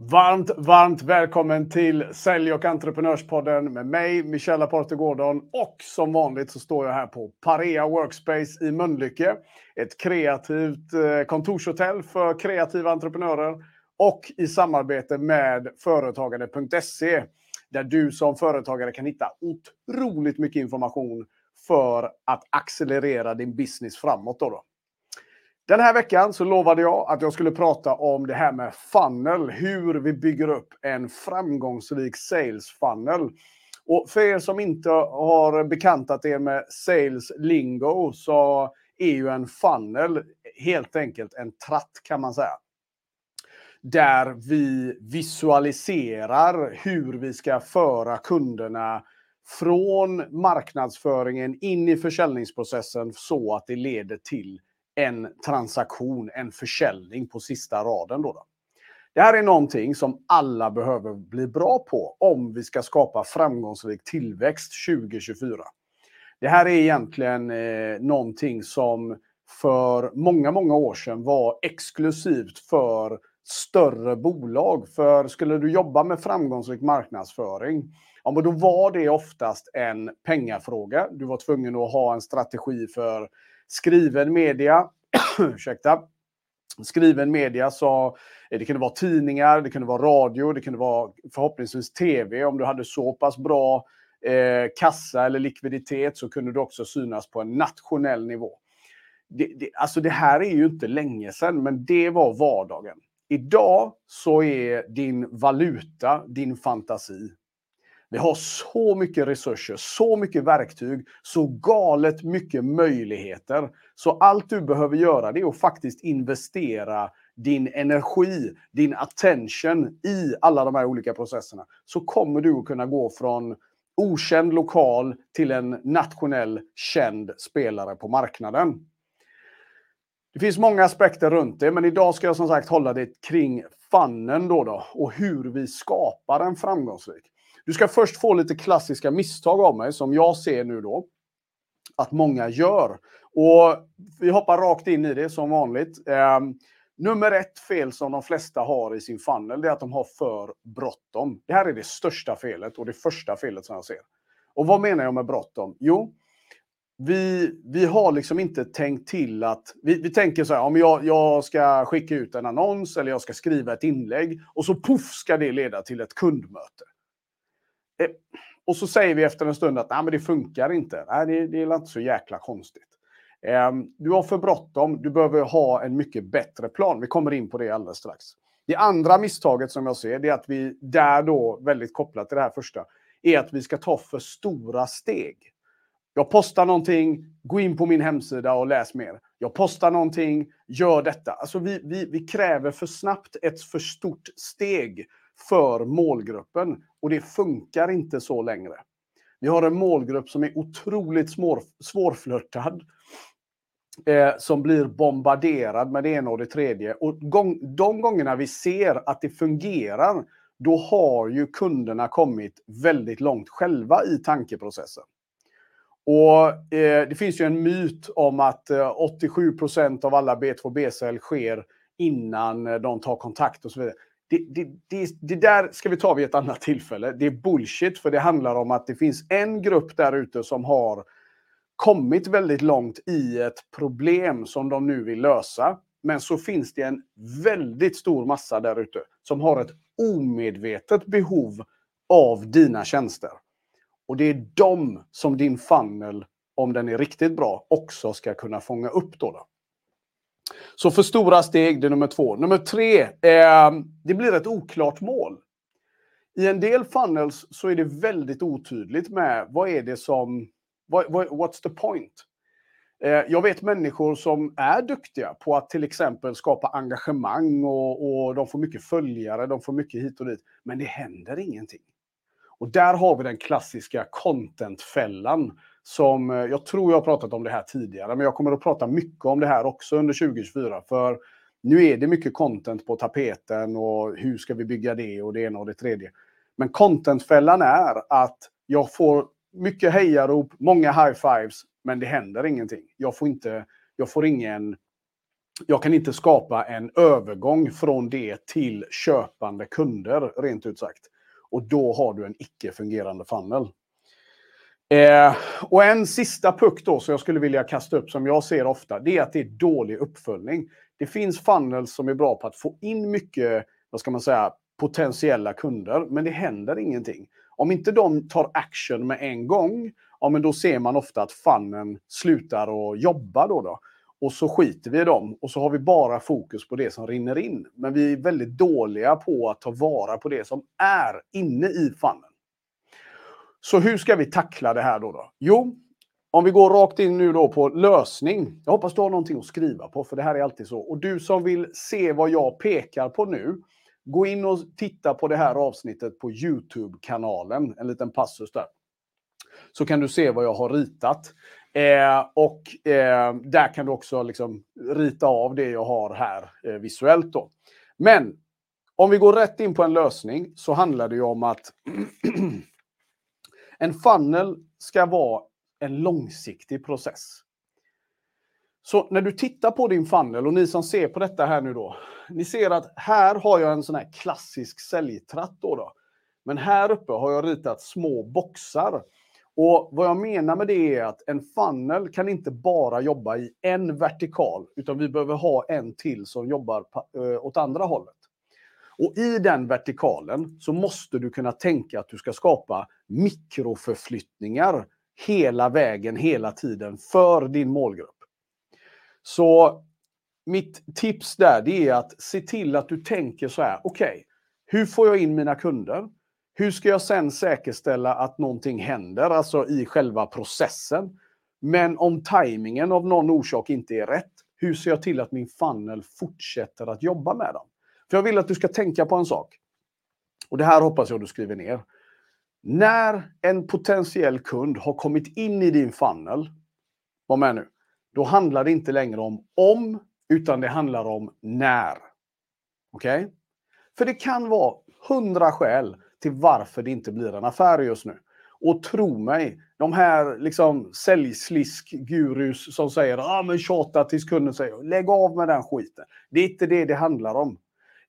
Varmt, varmt välkommen till Sälj och entreprenörspodden med mig, Michelle Laporte Gordon. Och som vanligt så står jag här på Parea Workspace i Mölnlycke. Ett kreativt eh, kontorshotell för kreativa entreprenörer. Och i samarbete med företagare.se Där du som företagare kan hitta otroligt mycket information för att accelerera din business framåt. Då, då. Den här veckan så lovade jag att jag skulle prata om det här med funnel, hur vi bygger upp en framgångsrik sales funnel. Och för er som inte har bekantat er med sales lingo så är ju en funnel helt enkelt en tratt kan man säga. Där vi visualiserar hur vi ska föra kunderna från marknadsföringen in i försäljningsprocessen så att det leder till en transaktion, en försäljning på sista raden. Då, då Det här är någonting som alla behöver bli bra på om vi ska skapa framgångsrik tillväxt 2024. Det här är egentligen eh, någonting som för många, många år sedan var exklusivt för större bolag. För skulle du jobba med framgångsrik marknadsföring, ja, men då var det oftast en pengafråga. Du var tvungen att ha en strategi för skriven media, ursäkta, skriven media så eh, det kunde vara tidningar, det kunde vara radio, det kunde vara förhoppningsvis tv. Om du hade så pass bra eh, kassa eller likviditet så kunde du också synas på en nationell nivå. Det, det, alltså det här är ju inte länge sedan, men det var vardagen. Idag så är din valuta din fantasi. Vi har så mycket resurser, så mycket verktyg, så galet mycket möjligheter. Så allt du behöver göra det är att faktiskt investera din energi, din attention i alla de här olika processerna. Så kommer du att kunna gå från okänd lokal till en nationell känd spelare på marknaden. Det finns många aspekter runt det, men idag ska jag som sagt hålla det kring fannen då, då och hur vi skapar en framgångsrik. Du ska först få lite klassiska misstag av mig som jag ser nu då att många gör. Och vi hoppar rakt in i det som vanligt. Eh, nummer ett fel som de flesta har i sin funnel det är att de har för bråttom. Det här är det största felet och det första felet som jag ser. Och vad menar jag med bråttom? Jo, vi, vi har liksom inte tänkt till att... Vi, vi tänker så här, om jag, jag ska skicka ut en annons eller jag ska skriva ett inlägg och så poff ska det leda till ett kundmöte. Eh, och så säger vi efter en stund att Nej, men det funkar inte. Nej, det, det är inte så jäkla konstigt. Ehm, du har för bråttom. Du behöver ha en mycket bättre plan. Vi kommer in på det alldeles strax. Det andra misstaget som jag ser, det är att vi där då, väldigt kopplat till det här första, är att vi ska ta för stora steg. Jag postar någonting, gå in på min hemsida och läs mer. Jag postar någonting, gör detta. Alltså vi, vi, vi kräver för snabbt ett för stort steg för målgruppen. Och det funkar inte så längre. Vi har en målgrupp som är otroligt svårflörtad. Eh, som blir bombarderad med det ena och det tredje. Och gång, de gångerna vi ser att det fungerar, då har ju kunderna kommit väldigt långt själva i tankeprocessen. Och eh, Det finns ju en myt om att eh, 87 procent av alla B2B-sälj sker innan eh, de tar kontakt och så vidare det, det, det, det, där ska vi ta vid ett annat tillfälle. Det är bullshit, för det handlar om att det finns en grupp där ute som har kommit väldigt långt i ett problem som de nu vill lösa. Men så finns det en väldigt stor massa där ute som har ett omedvetet behov av dina tjänster. Och det är de som din funnel, om den är riktigt bra, också ska kunna fånga upp. Då, då. Så för stora steg, det är nummer två. Nummer tre, eh, det blir ett oklart mål. I en del funnels så är det väldigt otydligt med vad är det som, what, what's the point? Eh, jag vet människor som är duktiga på att till exempel skapa engagemang och, och de får mycket följare, de får mycket hit och dit, men det händer ingenting. Och där har vi den klassiska contentfällan som eh, jag tror jag har pratat om det här tidigare, men jag kommer att prata mycket om det här också under 2024. För nu är det mycket content på tapeten och hur ska vi bygga det och det ena och det tredje. Men contentfällan är att jag får mycket hejarop, många high-fives, men det händer ingenting. Jag får, inte, jag får ingen jag kan inte skapa en övergång från det till köpande kunder, rent ut sagt. Och då har du en icke-fungerande funnel. Eh, och en sista puck då som jag skulle vilja kasta upp som jag ser ofta, det är att det är dålig uppföljning. Det finns funnels som är bra på att få in mycket, vad ska man säga, potentiella kunder, men det händer ingenting. Om inte de tar action med en gång, ja men då ser man ofta att fannen slutar att jobba då. då. Och så skiter vi i dem och så har vi bara fokus på det som rinner in. Men vi är väldigt dåliga på att ta vara på det som är inne i fannen. Så hur ska vi tackla det här då? då? Jo, om vi går rakt in nu då på lösning. Jag hoppas du har någonting att skriva på, för det här är alltid så. Och du som vill se vad jag pekar på nu, gå in och titta på det här avsnittet på YouTube-kanalen. En liten passus där. Så kan du se vad jag har ritat. Eh, och eh, där kan du också liksom rita av det jag har här eh, visuellt. Då. Men om vi går rätt in på en lösning så handlar det ju om att En funnel ska vara en långsiktig process. Så när du tittar på din funnel och ni som ser på detta här nu då. Ni ser att här har jag en sån här klassisk säljtratt då, då. Men här uppe har jag ritat små boxar. Och vad jag menar med det är att en funnel kan inte bara jobba i en vertikal, utan vi behöver ha en till som jobbar eh, åt andra hållet. Och i den vertikalen så måste du kunna tänka att du ska skapa mikroförflyttningar hela vägen, hela tiden för din målgrupp. Så mitt tips där det är att se till att du tänker så här, okej, okay, hur får jag in mina kunder? Hur ska jag sen säkerställa att någonting händer, alltså i själva processen? Men om tajmingen av någon orsak inte är rätt, hur ser jag till att min funnel fortsätter att jobba med dem? För jag vill att du ska tänka på en sak. Och det här hoppas jag du skriver ner. När en potentiell kund har kommit in i din funnel, var med nu, då handlar det inte längre om om, utan det handlar om när. Okej? Okay? För det kan vara hundra skäl till varför det inte blir en affär just nu. Och tro mig, de här liksom säljslisk-gurus som säger ah, men tjata tills kunden säger lägg av med den skiten. Det är inte det det handlar om.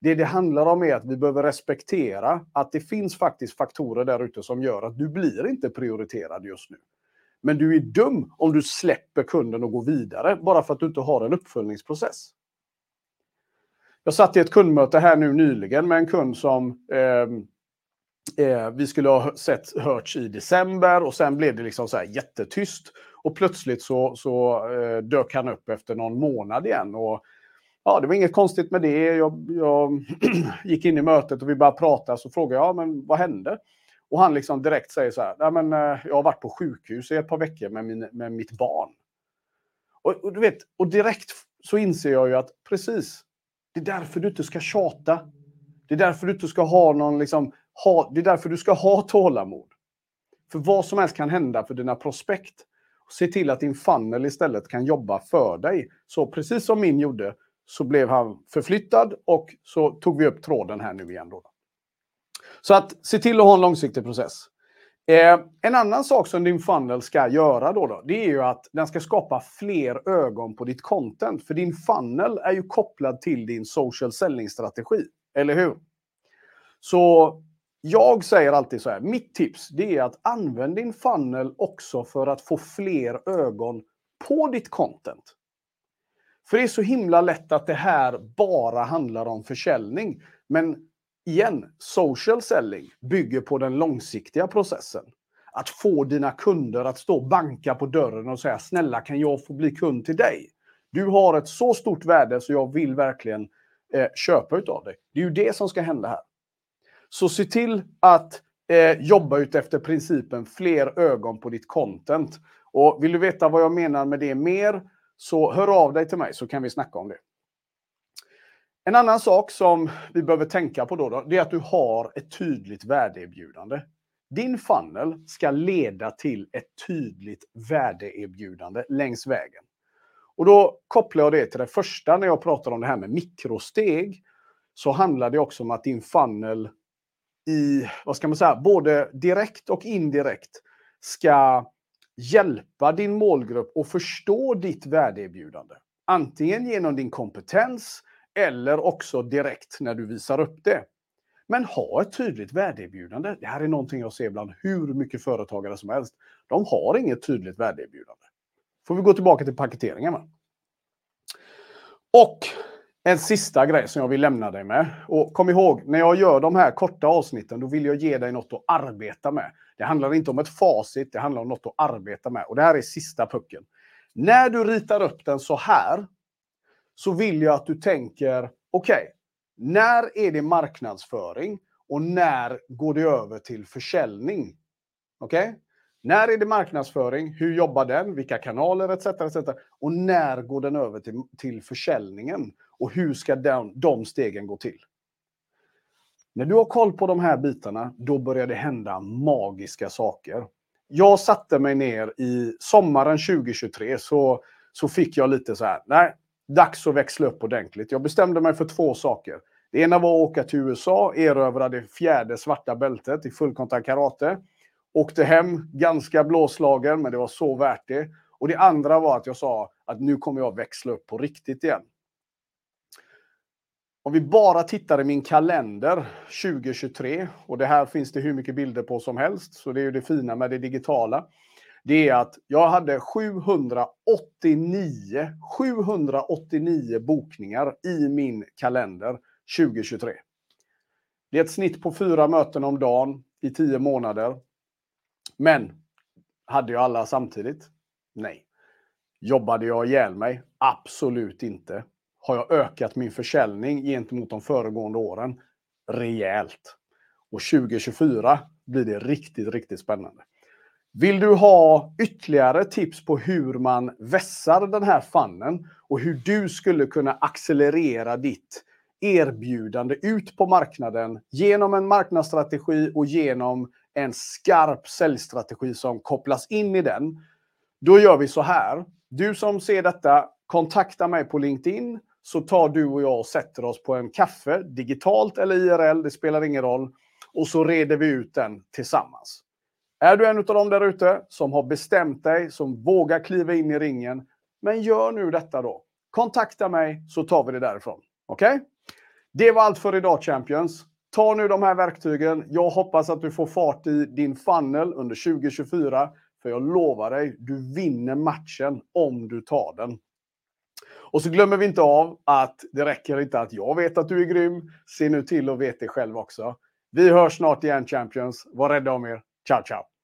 Det det handlar om är att vi behöver respektera att det finns faktiskt faktorer där ute som gör att du blir inte prioriterad just nu. Men du är dum om du släpper kunden och går vidare bara för att du inte har en uppföljningsprocess. Jag satt i ett kundmöte här nu nyligen med en kund som eh, eh, vi skulle ha sett hörts i december och sen blev det liksom så här jättetyst. Och plötsligt så, så eh, dök han upp efter någon månad igen. Och ja, det var inget konstigt med det. Jag, jag gick in i mötet och vi började prata. Så frågade jag, ja, men vad hände? Och han liksom direkt säger så här, Nej, men, eh, jag har varit på sjukhus i ett par veckor med, min, med mitt barn. Och, och, du vet, och direkt så inser jag ju att precis, det är därför du inte ska tjata. Det är därför du inte ska ha någon, liksom, ha, det är därför du ska ha tålamod. För vad som helst kan hända för dina prospekt. Se till att din funnel istället kan jobba för dig. Så precis som min gjorde, så blev han förflyttad och så tog vi upp tråden här nu igen. Då. Så att se till att ha en långsiktig process. Eh, en annan sak som din funnel ska göra då, då, det är ju att den ska skapa fler ögon på ditt content. För din funnel är ju kopplad till din social selling-strategi. Eller hur? Så jag säger alltid så här, mitt tips det är att använd din funnel också för att få fler ögon på ditt content. För det är så himla lätt att det här bara handlar om försäljning. Men igen, social selling bygger på den långsiktiga processen. Att få dina kunder att stå och banka på dörren och säga snälla kan jag få bli kund till dig? Du har ett så stort värde så jag vill verkligen eh, köpa utav dig. Det är ju det som ska hända här. Så se till att eh, jobba ut efter principen fler ögon på ditt content. Och vill du veta vad jag menar med det mer så hör av dig till mig så kan vi snacka om det. En annan sak som vi behöver tänka på då, då det är att du har ett tydligt värdeerbjudande. Din funnel ska leda till ett tydligt värdeerbjudande längs vägen. Och då kopplar jag det till det första när jag pratar om det här med mikrosteg. Så handlar det också om att din funnel i, vad ska man säga, både direkt och indirekt ska hjälpa din målgrupp att förstå ditt värdeerbjudande. Antingen genom din kompetens eller också direkt när du visar upp det. Men ha ett tydligt värdeerbjudande. Det här är någonting jag ser bland hur mycket företagare som helst. De har inget tydligt värdeerbjudande. Får vi gå tillbaka till paketeringen. Va? Och en sista grej som jag vill lämna dig med. Och kom ihåg, när jag gör de här korta avsnitten, då vill jag ge dig något att arbeta med. Det handlar inte om ett facit, det handlar om något att arbeta med. Och det här är sista pucken. När du ritar upp den så här, så vill jag att du tänker, okej, okay, när är det marknadsföring och när går det över till försäljning? Okej? Okay? När är det marknadsföring? Hur jobbar den? Vilka kanaler etc. etc. Och när går den över till, till försäljningen? Och hur ska den, de stegen gå till? När du har koll på de här bitarna, då börjar det hända magiska saker. Jag satte mig ner i sommaren 2023 så, så fick jag lite så här, nej, dags att växla upp ordentligt. Jag bestämde mig för två saker. Det ena var att åka till USA, erövra det fjärde svarta bältet i fullkontakt karate. Åkte hem ganska blåslagen, men det var så värt det. Och det andra var att jag sa att nu kommer jag växla upp på riktigt igen. Om vi bara tittar i min kalender 2023, och det här finns det hur mycket bilder på som helst, så det är ju det fina med det digitala. Det är att jag hade 789, 789 bokningar i min kalender 2023. Det är ett snitt på fyra möten om dagen i tio månader. Men hade jag alla samtidigt? Nej. Jobbade jag ihjäl mig? Absolut inte. Har jag ökat min försäljning gentemot de föregående åren? Rejält. Och 2024 blir det riktigt, riktigt spännande. Vill du ha ytterligare tips på hur man vässar den här fannen och hur du skulle kunna accelerera ditt erbjudande ut på marknaden genom en marknadsstrategi och genom en skarp säljstrategi som kopplas in i den. Då gör vi så här. Du som ser detta, kontakta mig på LinkedIn så tar du och jag och sätter oss på en kaffe, digitalt eller IRL, det spelar ingen roll. Och så reder vi ut den tillsammans. Är du en av dem där ute som har bestämt dig, som vågar kliva in i ringen, men gör nu detta då. Kontakta mig så tar vi det därifrån. Okej? Okay? Det var allt för idag Champions. Ta nu de här verktygen. Jag hoppas att du får fart i din funnel under 2024. För jag lovar dig, du vinner matchen om du tar den. Och så glömmer vi inte av att det räcker inte att jag vet att du är grym. Se nu till att veta det själv också. Vi hörs snart igen Champions. Var rädda om er. Ciao, ciao!